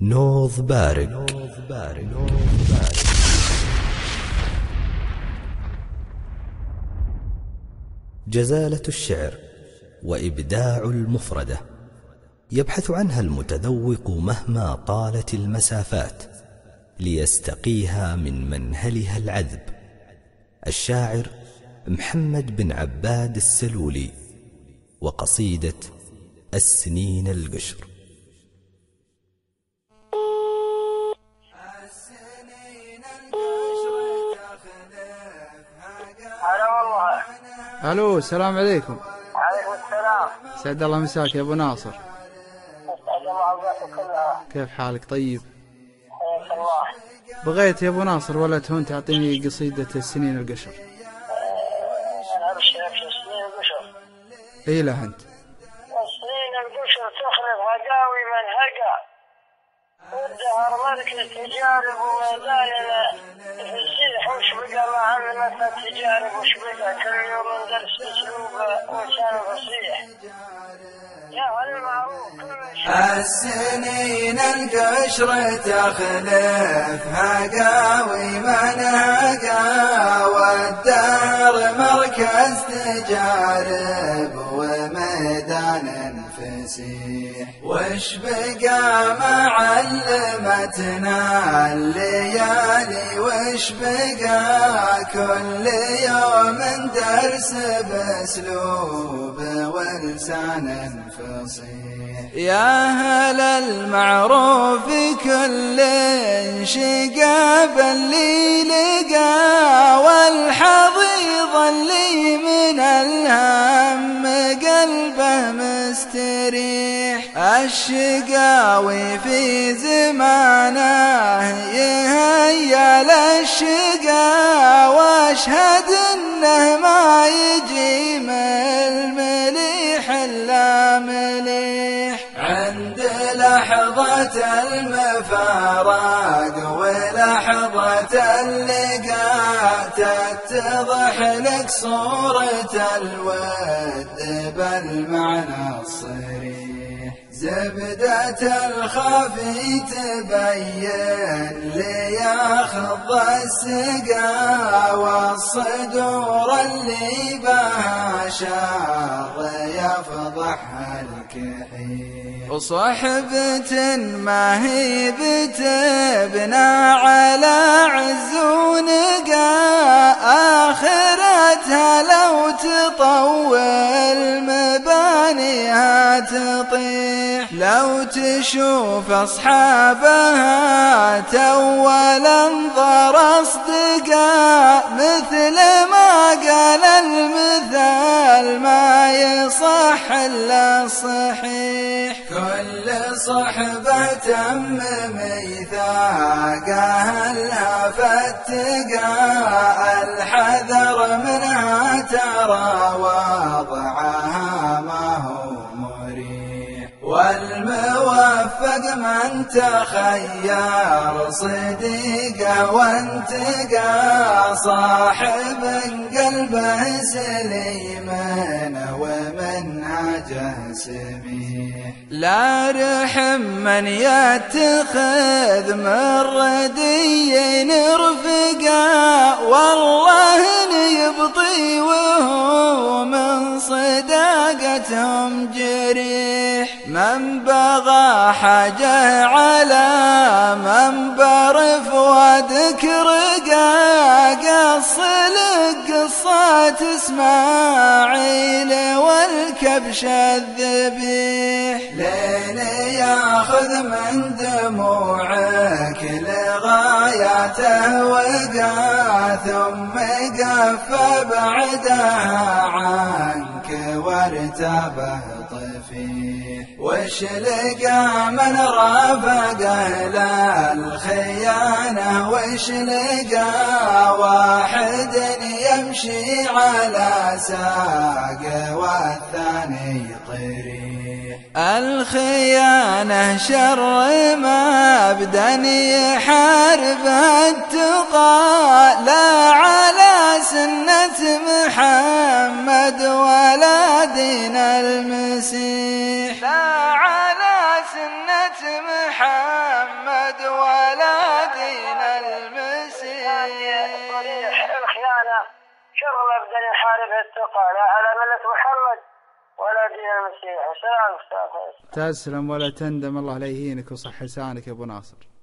نوض بارك. جزالة الشعر وإبداع المفردة. يبحث عنها المتذوق مهما طالت المسافات ليستقيها من منهلها العذب. الشاعر محمد بن عباد السلولي وقصيدة السنين القشر. ألو السلام عليكم. عليكم السلام. سعد الله مساك يا أبو ناصر. أسعد الله أوقاتك كلها. كيف حالك؟ طيب. حياك الله. بغيت يا أبو ناصر ولا تهون تعطيني قصيدة السنين القشر أنا سنين القشر اي لا أنت. سنين القشر تخرب هقاوي من هقا والدهر مركز تجارب وميداننا في السيح وش بقى ما عملت التجارب وش بقى. كل يوم ندرس اسلوبه وكان فصيح. السنين القشر تخلف هقاوي من هقا والدار مركز تجارب. فسيح وش بقى معلمتنا الليالي؟ وش بقى كل يوم درس بأسلوب ولسان فصيح يا هل المعروف كل شقاب اللي مستريح الشقاوي في زمانه يهيا للشقا واشهد إنه ما يجي من المليح إلا مليح. المفارق ولحظة اللقاء تتضح لك صورة الود بالمعنى الصريح. زبدة الخفي تبين لياخذ السقا والصدور اللي بها شاط يفضحها الكحيل. وصحبة ما هي بتبنى على عز ونقا آخرتها لو تطول تطيح. لو تشوف أصحابها تول انظر أصدقاء مثل ما قال المثال ما يصح إلا الصحيح كل صحبة تم ميثاقها لها فاتقى الحذر منها ترى وضعها والموفق من تخير صديقه وانتقى صاحب قلبه سليم ومنهجه سميح لا رحم من يتخذ من ردي رفقا والله يبطي وهو من صداقتهم جريح من بغى حاجة على من برف وذكر قص لك قصات إسماعيل والكبش الذبيح. لين ياخذ من دموعك لغايته وقع ثم قف بعدها عنك وارتبه. طفيح وش لقى من رافقه للخيانة وش لقى واحد يمشي على ساق والثاني طريح الخيانة شر مبدأ يحارب التقى لا سنة محمد ولا دين المسيح. لا على سنة محمد ولا دين المسيح. صريح الخيانة شر مبدأ يحارب التقى لا على ملة محمد ولا دين المسيح سلام تسلم ولا تندم الله لا يهينك وصح لسانك يا أبو ناصر.